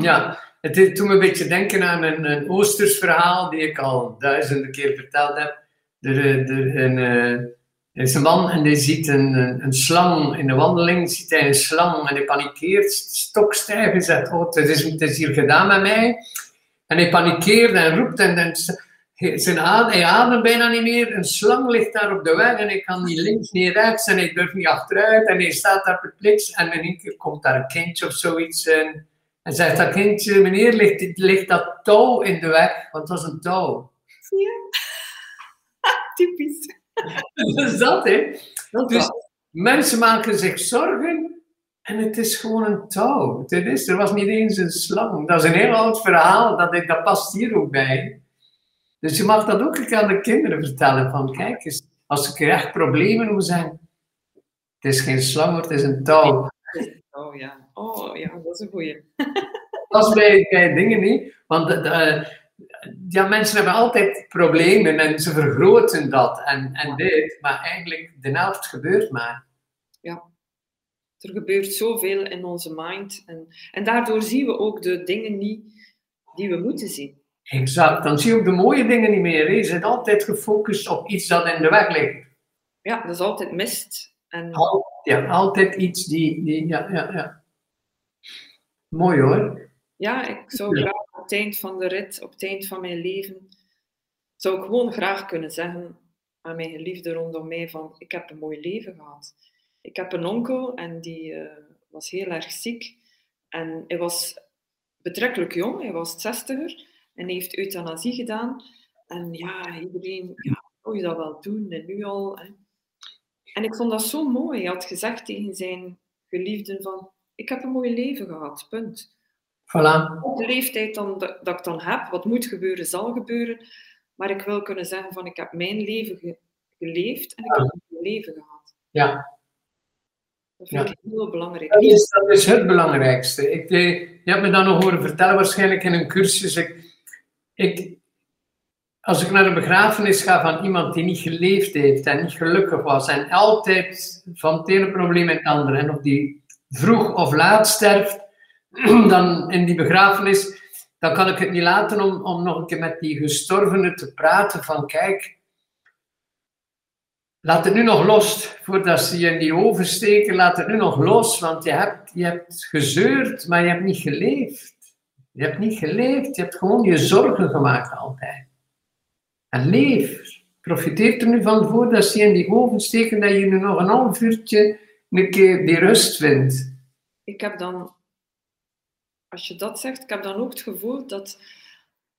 Ja, het doet me een beetje denken aan een, een Oosters verhaal die ik al duizenden keer verteld heb. Er, er, een, uh, is een man en die ziet een, een, slang in de wandeling, ziet hij een slang en hij panikeert, stokstijf en zegt, oh, het is, het is hier gedaan met mij. En hij panikeert en roept en, en zijn adem, hij ademt bijna niet meer. Een slang ligt daar op de weg en ik kan niet links, niet rechts en hij durft niet achteruit en hij staat daar perplex en in één keer komt daar een kindje of zoiets en en zegt dat kindje, meneer, ligt, ligt dat touw in de weg? Want het was een touw. Ja. typisch. Dat is dat, hè? Dat Dus was- mensen maken zich zorgen en het is gewoon een touw. Het is, er was niet eens een slang. Dat is een heel oud verhaal, dat, ik- dat past hier ook bij. Dus je mag dat ook aan de kinderen vertellen. Van kijk eens, als ik echt problemen moet zijn, het is geen slang, het is een touw. Oh ja, oh ja, dat is een goeie. Dat is bij, bij dingen niet. Want de- de- ja, mensen hebben altijd problemen en ze vergroten dat en, en dit. Maar eigenlijk, de helft gebeurt maar. Er gebeurt zoveel in onze mind. En, en daardoor zien we ook de dingen niet die we moeten zien. Exact, dan zie je ook de mooie dingen niet meer. Je zit altijd gefocust op iets dat in de weg ligt. Ja, dat is altijd mist. En Al- Ja, altijd iets die, die ja, ja, ja. Mooi hoor. ja, ik zou Ja. graag op het eind van de rit, op het eind van mijn leven, zou ik gewoon graag kunnen zeggen aan mijn geliefde rondom mij van, ik heb een mooi leven gehad. Ik heb een onkel en die eh, was heel erg ziek. En hij was betrekkelijk jong, hij was zestiger en heeft euthanasie gedaan. En ja, iedereen, ja, zou je dat wel doen? En nu al. Hè? En ik vond dat zo mooi. Hij had gezegd tegen zijn geliefden van, ik heb een mooi leven gehad, punt. Voilà. Op de leeftijd dan, dat, dat ik dan heb, wat moet gebeuren, zal gebeuren. Maar ik wil kunnen zeggen van, ik heb mijn leven ge- geleefd en ik heb een mooi leven gehad. Ja, Dat vind Ja. ik heel belangrijk. dat is, dat is het belangrijkste. Ik, eh, je hebt me dat nog horen vertellen, waarschijnlijk in een cursus. Ik, ik, als ik naar een begrafenis ga van iemand die niet geleefd heeft en niet gelukkig was en altijd van het ene probleem het andere, en of die vroeg of laat sterft, dan in die begrafenis, dan kan ik het niet laten om, om nog een keer met die gestorvene te praten van kijk, laat het nu nog los, voordat ze je in die oven steken, laat het nu nog los, want je hebt, je hebt gezeurd, maar je hebt niet geleefd. Je hebt niet geleefd, je hebt gewoon je zorgen gemaakt altijd. En leef. Profiteer er nu van voordat ze je in die oven steken, dat je nu nog een half uurtje een keer die rust vindt. Ik heb dan, als je dat zegt, ik heb dan ook het gevoel dat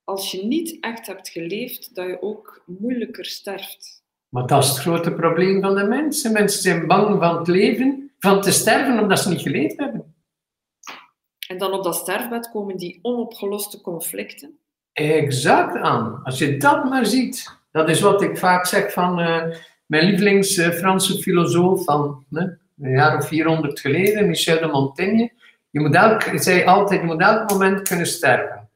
als je niet echt hebt geleefd, dat je ook moeilijker sterft. Maar dat is het grote probleem van de mensen. Mensen zijn bang van het leven, van te sterven, omdat ze niet geleefd hebben. En dan op dat sterfbed komen die onopgeloste conflicten. Exact aan. Als je dat maar ziet. Dat is wat ik vaak zeg van eh, mijn lievelings eh, Franse filosoof van een jaar of 400 geleden, Michel de Montaigne. Je moet elk, zei altijd, je moet elk moment kunnen sterven.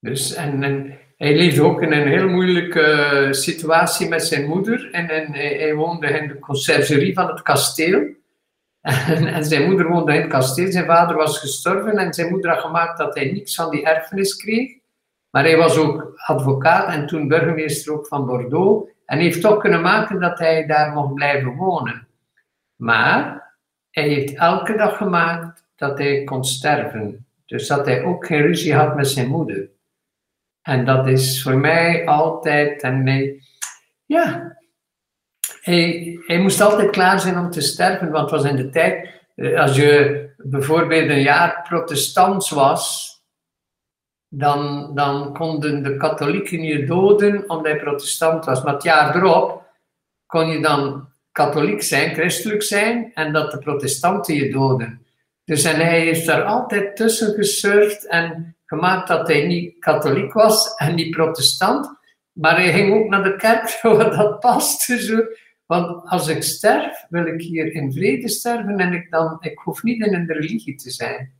Dus, en, en hij leefde ook in een heel moeilijke eh, situatie met zijn moeder. En, en hij, hij woonde in de conciergerie van het kasteel. En, zijn moeder woonde in het kasteel. Zijn vader was gestorven en zijn moeder had gemaakt dat hij niks van die erfenis kreeg. Maar hij was ook advocaat en toen burgemeester ook van Bordeaux. En heeft toch kunnen maken dat hij daar mocht blijven wonen. Maar hij heeft elke dag gemaakt dat hij kon sterven. Dus dat hij ook geen ruzie had met zijn moeder. En dat is voor mij altijd, en hij, ja, hij, moest altijd klaar zijn om te sterven, want het was in de tijd, eh, als je bijvoorbeeld een jaar protestants was, dan, dan konden de katholieken je doden omdat je protestant was. Maar het jaar erop kon je dan katholiek zijn, christelijk zijn, en dat de protestanten je doden. Dus en hij heeft daar altijd tussen gesurfd en gemaakt dat hij niet katholiek was en niet protestant. Maar hij ging ook naar de kerk, wat dat paste. Zo. Want als ik sterf, wil ik hier in vrede sterven en ik, dan, ik hoef niet in een religie te zijn.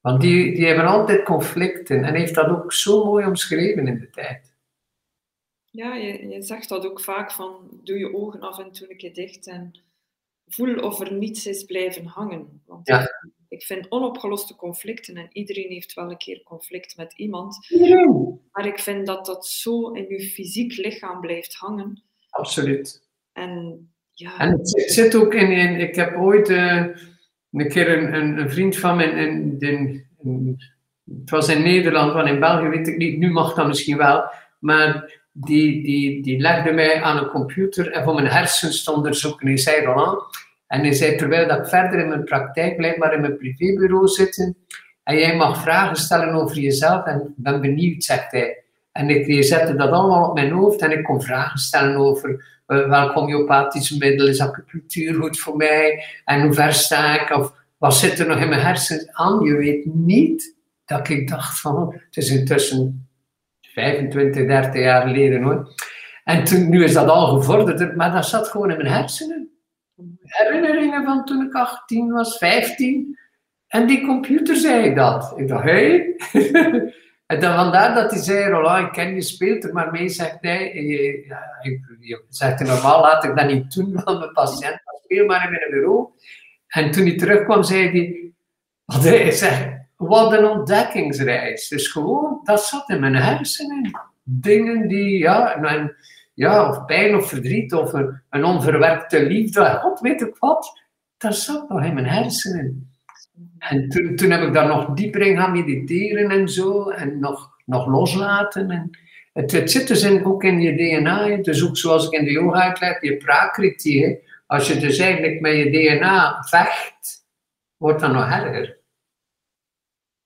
Want die, die hebben altijd conflicten en hij heeft dat ook zo mooi omschreven in de tijd. Ja, je, je zegt dat ook vaak van doe je ogen af en toe een keer dicht en voel of er niets is blijven hangen. Want Ja. ik vind onopgeloste conflicten en iedereen heeft wel een keer conflict met iemand, maar ik vind dat dat zo in je fysiek lichaam blijft hangen. Absoluut. En ja, En het zit- ook in, in ik heb ooit eh, een keer een, een, een vriend van me, in, in, in- het was in Nederland, want in België weet ik niet, nu mag dat misschien wel, maar die, die, die legde mij aan een computer en voor mijn hersens te onderzoeken. Hij zei Roland, en hij zei terwijl dat ik verder in mijn praktijk, blijkbaar in mijn privébureau zitten, en jij mag vragen stellen over jezelf en ik ben benieuwd, zegt hij. En ik, zette dat allemaal op mijn hoofd en ik kon vragen stellen over uh, welk homeopathische middel is acupunctuur goed voor mij en hoe ver sta ik of wat zit er nog in mijn hersens aan. Je weet niet dat ik dacht van, het is intussen 25, 30 jaar geleden hoor. En toen, nu is dat al gevorderd, maar dat zat gewoon in mijn hersenen. Herinneringen van toen ik 18 was, 15. En die computer zei dat. Ik dacht, hé? Hey? En dan vandaar dat hij zei, Roland, ik ken je, speelt er maar mee. Zegt hij, je, zegt normaal laat ik dat niet doen van mijn patiënt, speel maar in mijn bureau. En toen hij terugkwam, zei hij, wat hij wat een ontdekkingsreis. Dus gewoon, dat zat in mijn hersenen. Dingen die, ja, en, ja of pijn of verdriet of een, een onverwerkte liefde, god weet ik wat, dat zat nog in mijn hersenen. En toen, heb ik daar nog dieper in gaan mediteren en zo, en nog, nog loslaten. En het, het zit dus in, ook in je DNA, dus ook zoals ik in de yoga uitleg, je prakriti. Als je dus eigenlijk met je DNA vecht, wordt dat nog erger.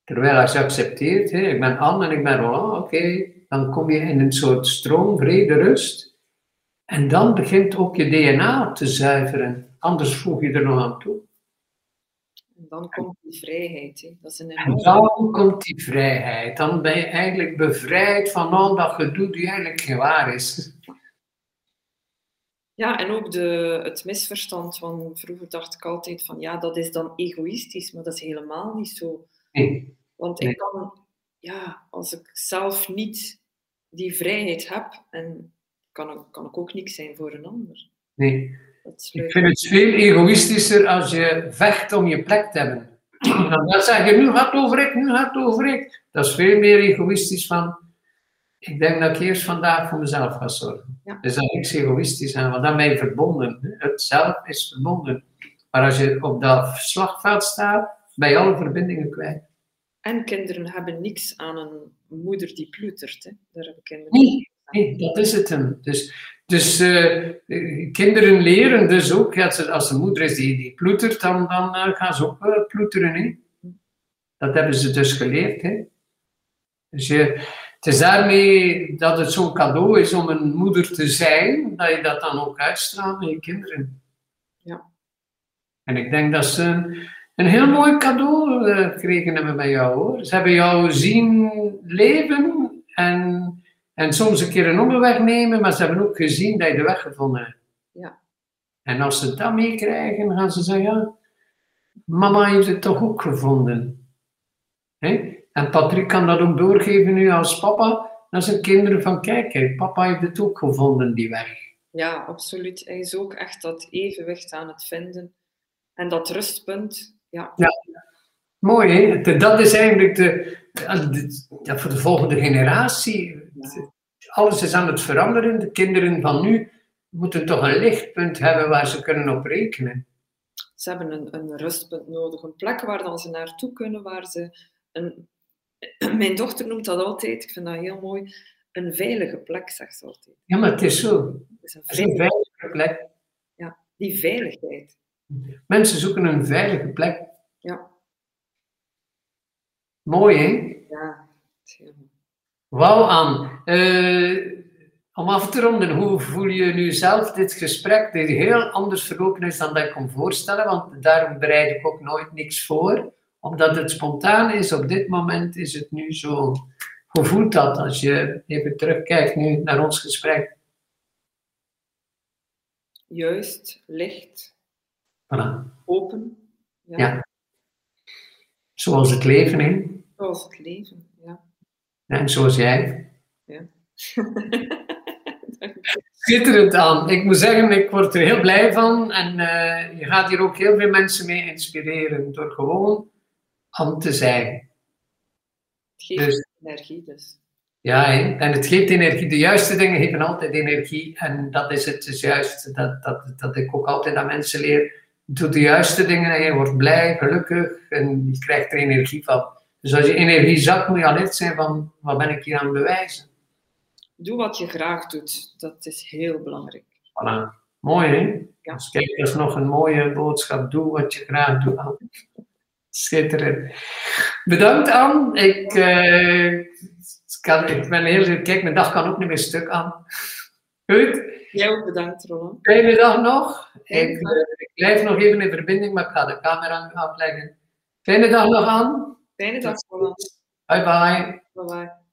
Terwijl als je accepteert, ik ben Anne en ik ben Roland, oké, dan kom je in een soort stroom, vrede, rust. En dan begint ook je DNA te zuiveren. Anders voeg je er nog aan toe. En dan komt die vrijheid. Hè. Dat is een en dan komt die vrijheid. Dan ben je eigenlijk bevrijd van al dat gedoe die eigenlijk geen waar is. Ja, en ook de, het misverstand van vroeger dacht ik altijd van ja, dat is dan egoïstisch, maar dat is helemaal niet zo. Nee. Want ik kan, ja, als ik zelf niet die vrijheid heb, en kan, kan ik ook niks zijn voor een ander. Nee. Ik vind het veel egoïstischer als je vecht om je plek te hebben. Dan zeg je, nu gaat het over ik, nu gaat het over ik. Dat is veel meer egoïstisch van, ik denk dat ik eerst vandaag voor mezelf ga zorgen. Ja. Dus dat is niks egoïstisch aan, want dan ben je verbonden. Het zelf is verbonden. Maar als je op dat slagveld staat, ben je alle verbindingen kwijt. En kinderen hebben niks aan een moeder die ploetert. Hè. Daar hebben kinderen nee, nee, dat is het hem. Dus dus uh, kinderen leren dus ook, als, als de moeder is die, die ploetert, dan, dan uh, gaan ze ook uh, ploeteren. Hè? Dat hebben ze dus geleerd. Hè? Dus je, het is daarmee dat het zo'n cadeau is om een moeder te zijn, dat je dat dan ook uitstraalt naar je kinderen. Ja. En ik denk dat ze een, een heel mooi cadeau gekregen hebben bij jou hoor. Ze hebben jou zien leven en en soms een keer een omweg nemen, maar ze hebben ook gezien dat je de weg gevonden hebt. Ja. En als ze dat meekrijgen, gaan ze zeggen, ja, mama heeft het toch ook gevonden. He? En Patrick kan dat ook doorgeven nu als papa naar zijn kinderen van, kijk, papa heeft het ook gevonden, die weg. Ja, absoluut. Hij is ook echt dat evenwicht aan het vinden. En dat rustpunt, ja. ja. Mooi, hè? Dat is eigenlijk de, ja, voor de volgende generatie alles is aan het veranderen. De kinderen van nu moeten toch een lichtpunt hebben waar ze kunnen op rekenen. Ze hebben een, een rustpunt nodig, een plek waar dan ze naartoe kunnen, waar ze... Een, mijn dochter noemt dat altijd, ik vind dat heel mooi, een veilige plek, zegt ze altijd. Ja, maar het is zo. Het is een, veilige plek. Ja, die veiligheid. Mensen zoeken een veilige plek. Ja. Mooi, hè? Ja, heel mooi. Wauw, aan. Uh, om af te ronden, hoe voel je nu zelf dit gesprek, dat heel anders verlopen is dan dat ik kon voorstellen? Want daarom bereid ik ook nooit niks voor. Omdat het spontaan is, op dit moment is het nu zo. Hoe voelt dat als je even terugkijkt nu naar ons gesprek? Juist, licht, voilà. open. Ja. ja. Zoals het leven, hè? Zoals het leven. En zoals jij. Ja. Schitterend aan. Ik moet zeggen, ik word er heel blij van. En uh, je gaat hier ook heel veel mensen mee inspireren door gewoon aan te zijn. Het geeft dus, energie dus. Ja, en het geeft energie. De juiste dingen geven altijd energie. En dat is het dus juist, dat, dat, dat ik ook altijd aan mensen leer. Doe de juiste dingen en je wordt blij, gelukkig en je krijgt er energie van. Dus als je energie zakt, moet je alert zijn van, wat ben ik hier aan het bewijzen? Doe wat je graag doet. Dat is heel belangrijk. Voilà. Mooi, hè? Ja. Dus kijk, dat is nog een mooie boodschap. Doe wat je graag doet. Schitterend. Bedankt, Anne. Ik, uh, ik kan, ik ben heel... Kijk, mijn dag kan ook niet meer stuk aan. Goed? Jij ook bedankt, Roland. Fijne dag nog. Ik, ik blijf nog even in verbinding, maar ik ga de camera afleggen. Fijne dag nog aan. Fijne dag, Roland. Bye bye. Bye bye.